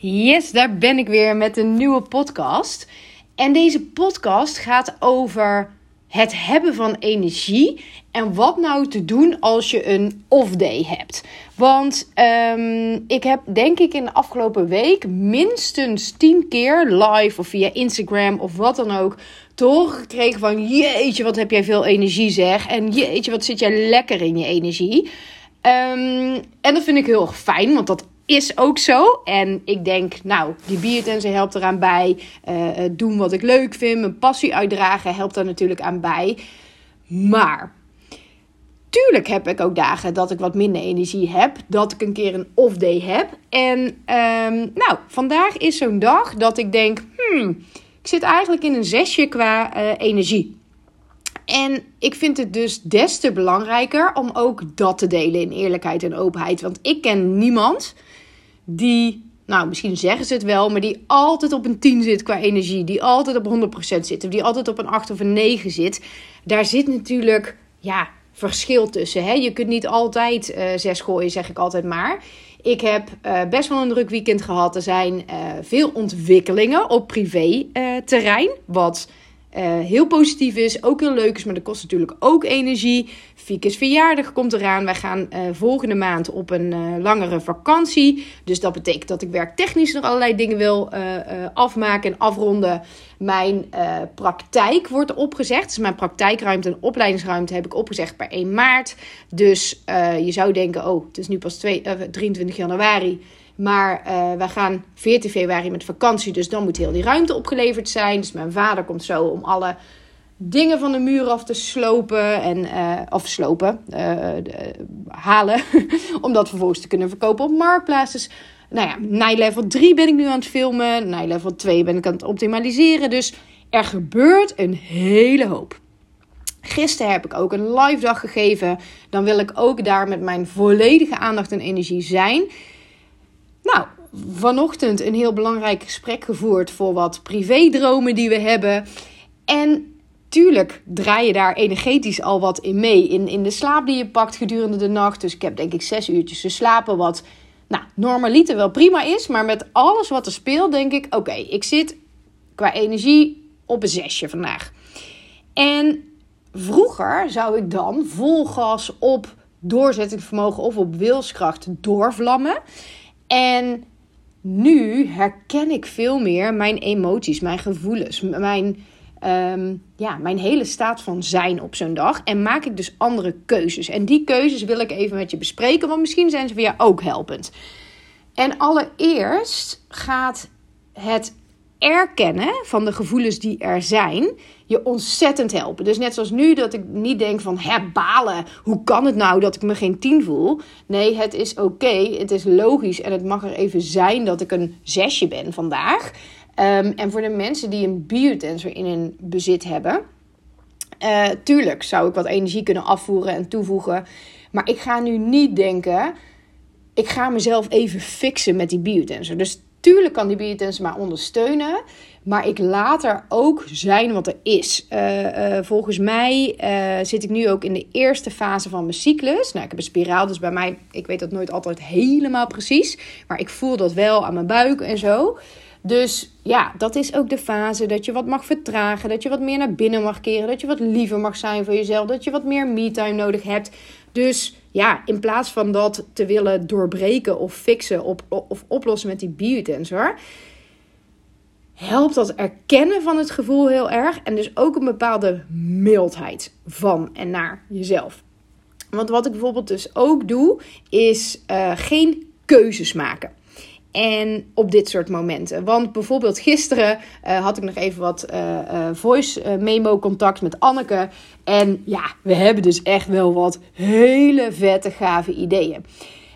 Yes, daar ben ik weer met een nieuwe podcast. En deze podcast gaat over het hebben van energie en wat nou te doen als je een off-day hebt. Want um, ik heb denk ik in de afgelopen week minstens 10 keer live of via Instagram of wat dan ook te horen gekregen van jeetje wat heb jij veel energie zeg en jeetje wat zit jij lekker in je energie. Um, en dat vind ik heel erg fijn, want dat is ook zo. En ik denk, nou, die biertensen helpt eraan bij. Uh, doen wat ik leuk vind, mijn passie uitdragen helpt daar natuurlijk aan bij. Maar tuurlijk heb ik ook dagen dat ik wat minder energie heb. Dat ik een keer een off-day heb. En um, nou, vandaag is zo'n dag dat ik denk, hmm, ik zit eigenlijk in een zesje qua uh, energie. En ik vind het dus des te belangrijker om ook dat te delen in eerlijkheid en openheid. Want ik ken niemand die, nou misschien zeggen ze het wel, maar die altijd op een 10 zit qua energie. Die altijd op 100% zit. Of die altijd op een 8 of een 9 zit. Daar zit natuurlijk, ja, verschil tussen. Hè? Je kunt niet altijd uh, zes gooien, zeg ik altijd maar. Ik heb uh, best wel een druk weekend gehad. Er zijn uh, veel ontwikkelingen op privé terrein. Wat uh, heel positief is, ook heel leuk is, maar dat kost natuurlijk ook energie. Fieke's verjaardag komt eraan. Wij gaan uh, volgende maand op een uh, langere vakantie. Dus dat betekent dat ik werktechnisch nog allerlei dingen wil afmaken en afronden. Mijn praktijk wordt opgezegd. Dus mijn praktijkruimte en opleidingsruimte heb ik opgezegd per 1 maart. Dus je zou denken, oh, het is nu pas 2, 23 januari. Maar uh, wij gaan 14 februari met vakantie, dus dan moet heel die ruimte opgeleverd zijn. Dus mijn vader komt zo om alle dingen van de muur af te slopen. En, uh, of slopen, uh, halen. om dat vervolgens te kunnen verkopen op marktplaats. Dus nou ja, Nij level 3 ben ik nu aan het filmen. Nij level 2 ben ik aan het optimaliseren. Dus er gebeurt een hele hoop. Gisteren heb ik ook een live dag gegeven. Dan wil ik ook daar met mijn volledige aandacht en energie zijn. Nou, vanochtend een heel belangrijk gesprek gevoerd voor wat privédromen die we hebben. En tuurlijk draai je daar energetisch al wat in mee. In, in de slaap die je pakt gedurende de nacht. Dus ik heb denk ik zes uurtjes te slapen. Wat nou, normaliter wel prima is. Maar met alles wat er speelt denk ik... Oké, ik zit qua energie op een zesje vandaag. En vroeger zou ik dan vol gas op doorzettingsvermogen of op wilskracht doorvlammen. En nu herken ik veel meer mijn emoties, mijn gevoelens, mijn, um, ja, mijn hele staat van zijn op zo'n dag. En maak ik dus andere keuzes. En die keuzes wil ik even met je bespreken, want misschien zijn ze voor jou ook helpend. En allereerst gaat het erkennen van de gevoelens die er zijn je ontzettend helpen. Dus net zoals nu dat ik niet denk van hè, balen, hoe kan het nou dat ik me geen tien voel? Nee, het is oké, het is logisch en het mag er even zijn dat ik een zesje ben vandaag. Um, en voor de mensen die een biotensor in hun bezit hebben, uh, tuurlijk zou ik wat energie kunnen afvoeren en toevoegen. Maar ik ga nu niet denken, ik ga mezelf even fixen met die biotensor. Dus Tuurlijk kan die biotensor maar ondersteunen. Maar ik laat er ook zijn wat er is. Uh, uh, volgens mij uh, zit ik nu ook in de eerste fase van mijn cyclus. Nou, ik heb een spiraal, dus bij mij, ik weet dat nooit altijd helemaal precies. Maar ik voel dat wel aan mijn buik en zo. Dus ja, dat is ook de fase dat je wat mag vertragen. Dat je wat meer naar binnen mag keren. Dat je wat liever mag zijn voor jezelf. Dat je wat meer me-time nodig hebt. Dus ja, in plaats van dat te willen doorbreken of fixen op, of oplossen met die biotensor, helpt dat erkennen van het gevoel heel erg. En dus ook een bepaalde mildheid van en naar jezelf. Want wat ik bijvoorbeeld dus ook doe, is uh, geen keuzes maken. En op dit soort momenten. Want bijvoorbeeld gisteren uh, had ik nog even wat uh, uh, voice memo contact met Anneke. En ja, we hebben dus echt wel wat hele vette, gave ideeën.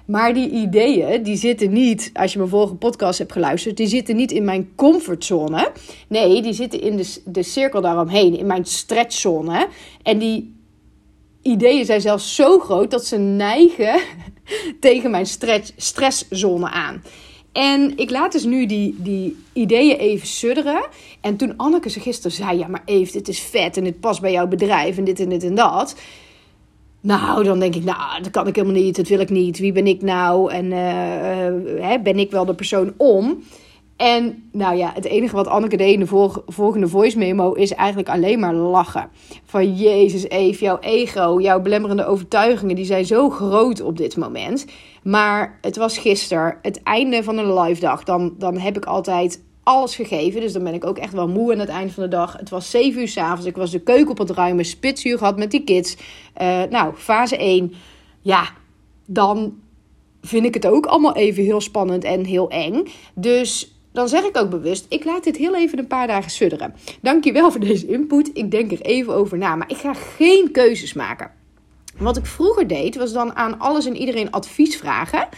Maar die ideeën, die zitten niet, als je mijn vorige podcast hebt geluisterd, die zitten niet in mijn comfortzone. Nee, die zitten in de, de cirkel daaromheen, in mijn stretchzone. En die ideeën zijn zelfs zo groot dat ze neigen tegen mijn stretch, stresszone aan. En ik laat dus nu die, die ideeën even sudderen. En toen Anneke ze gisteren zei: Ja, maar Eve, dit is vet en dit past bij jouw bedrijf en dit en dit en dat. Nou, dan denk ik, nou, dat kan ik helemaal niet, dat wil ik niet. Wie ben ik nou? En uh, ben ik wel de persoon om? En nou ja, het enige wat Anneke deed in de volgende voice memo is eigenlijk alleen maar lachen. Van Jezus, Eve, jouw ego, jouw belemmerende overtuigingen, die zijn zo groot op dit moment. Maar het was gisteren, het einde van een live dag. Dan, dan heb ik altijd alles gegeven. Dus dan ben ik ook echt wel moe aan het eind van de dag. Het was 7 uur s'avonds. Ik was de keuken op het ruimen, spitsuur gehad met die kids. Uh, nou, fase 1. Ja, dan vind ik het ook allemaal even heel spannend en heel eng. Dus dan zeg ik ook bewust: ik laat dit heel even een paar dagen sudderen. Dankjewel voor deze input. Ik denk er even over na. Maar ik ga geen keuzes maken. Wat ik vroeger deed, was dan aan alles en iedereen advies vragen.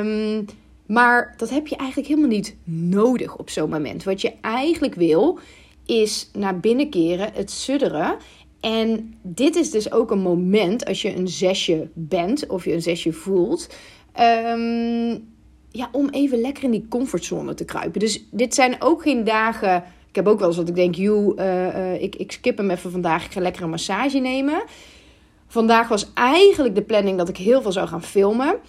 Um, maar dat heb je eigenlijk helemaal niet nodig op zo'n moment. Wat je eigenlijk wil, is naar binnen keren, het sudderen. En dit is dus ook een moment als je een zesje bent of je een zesje voelt. Um, ja, om even lekker in die comfortzone te kruipen. Dus dit zijn ook geen dagen. Ik heb ook wel eens dat ik denk, joh, uh, uh, ik, ik skip hem even vandaag. Ik ga lekker een massage nemen. Vandaag was eigenlijk de planning dat ik heel veel zou gaan filmen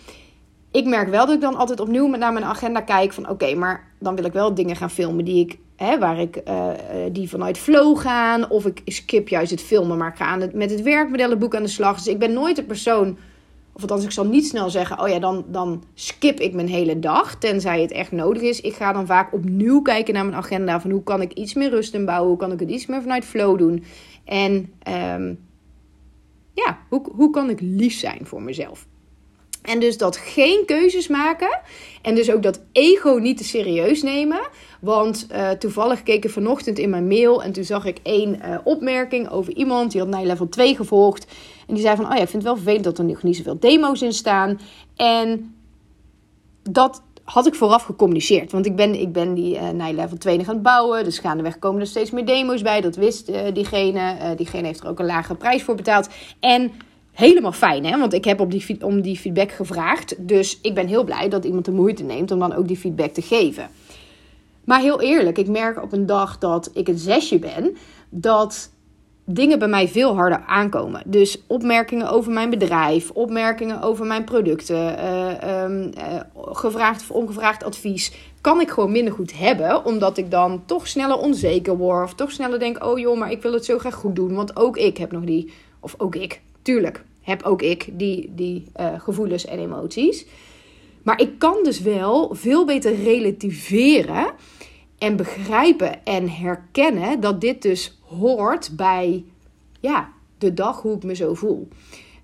ik merk wel dat ik dan altijd opnieuw naar mijn agenda kijk van oké, maar dan wil ik wel dingen gaan filmen die ik, hè, waar ik, uh, die vanuit flow gaan. Of ik skip juist het filmen, maar ik ga het, met het werkmodellenboek aan de slag. Dus ik ben nooit de persoon, of althans ik zal niet snel zeggen, oh ja, dan, dan skip ik mijn hele dag, tenzij het echt nodig is. Ik ga dan vaak opnieuw kijken naar mijn agenda van hoe kan ik iets meer rust inbouwen, hoe kan ik het iets meer vanuit flow doen. En um, ja, hoe, hoe kan ik lief zijn voor mezelf? En dus dat geen keuzes maken. En dus ook dat ego niet te serieus nemen. Want uh, toevallig keek ik vanochtend in mijn mail. En toen zag ik één uh, opmerking over iemand. Die had naar level 2 gevolgd. En die zei van, oh ja, ik vind wel vervelend dat er nog niet zoveel demo's in staan. En dat had ik vooraf gecommuniceerd. Want ik ben, ik ben die uh, naar level 2 gaan bouwen. Dus gaandeweg komen er steeds meer demo's bij. Dat wist diegene. diegene heeft er ook een lagere prijs voor betaald. En helemaal fijn, hè? Want ik heb op die, om die feedback gevraagd. Dus ik ben heel blij dat iemand de moeite neemt om dan ook die feedback te geven. Maar heel eerlijk, ik merk op een dag dat ik een zesje ben, dat dingen bij mij veel harder aankomen. Dus opmerkingen over mijn bedrijf, opmerkingen over mijn producten, uh, gevraagd of ongevraagd advies, kan ik gewoon minder goed hebben, omdat ik dan toch sneller onzeker word of toch sneller denk, oh joh, maar ik wil het zo graag goed doen, want ook ik heb nog die, of ook ik, tuurlijk heb ook ik die, die uh, gevoelens en emoties. Maar ik kan dus wel veel beter relativeren en begrijpen en herkennen dat dit dus hoort bij ja, de dag hoe ik me zo voel.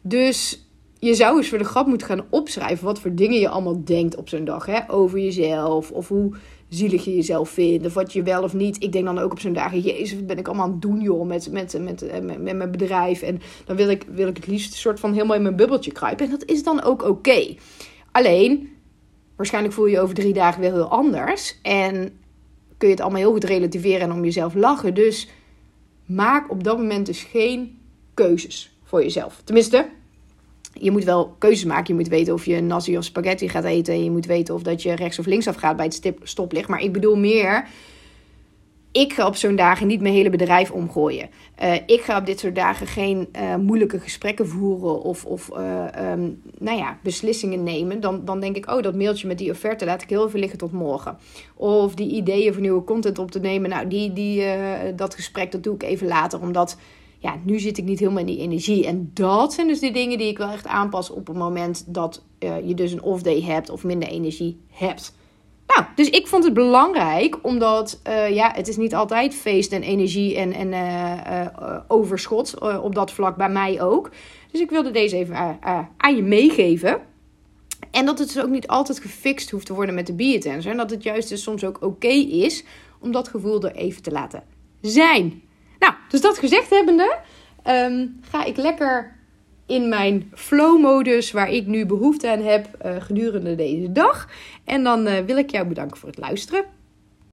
Dus je zou eens voor de grap moeten gaan opschrijven wat voor dingen je allemaal denkt op zo'n dag. Hè? Over jezelf of hoe zielig je jezelf vindt. Of wat je wel of niet. Ik denk dan ook op zo'n dagen, jezus, wat ben ik allemaal aan het doen joh. Met, met, met, met, met mijn bedrijf. En dan wil ik, wil ik het liefst een soort van helemaal in mijn bubbeltje kruipen. En dat is dan ook oké. Alleen, waarschijnlijk voel je je over drie dagen weer heel anders. En kun je het allemaal heel goed relativeren en om jezelf lachen. Dus maak op dat moment dus geen keuzes voor jezelf. Tenminste, je moet wel keuzes maken. Je moet weten of je nasi of spaghetti gaat eten. Je moet weten of dat je rechts of links af gaat bij het stoplicht. Maar ik bedoel meer, ik ga op zo'n dagen niet mijn hele bedrijf omgooien. Uh, ik ga op dit soort dagen geen uh, moeilijke gesprekken voeren of, of uh, um, nou ja, beslissingen nemen. Dan, dan denk ik, oh, dat mailtje met die offerte laat ik heel even liggen tot morgen. Of die ideeën voor nieuwe content op te nemen. Nou, die, die, dat gesprek, dat doe ik even later. Omdat ja, nu zit ik niet helemaal in die energie. En dat zijn dus de dingen die ik wel echt aanpas op het moment dat uh, je dus een off-day hebt of minder energie hebt. Nou, dus ik vond het belangrijk, omdat uh, ja, het is niet altijd feest en energie en, en uh, overschot op dat vlak bij mij ook. Dus ik wilde deze even aan je meegeven. En dat het dus ook niet altijd gefixt hoeft te worden met de biotensor. En dat het juist dus soms ook oké is om dat gevoel er even te laten zijn. Dus dat gezegd hebbende, um, ga ik lekker in mijn flow-modus waar ik nu behoefte aan heb uh, gedurende deze dag. En dan uh, wil ik jou bedanken voor het luisteren.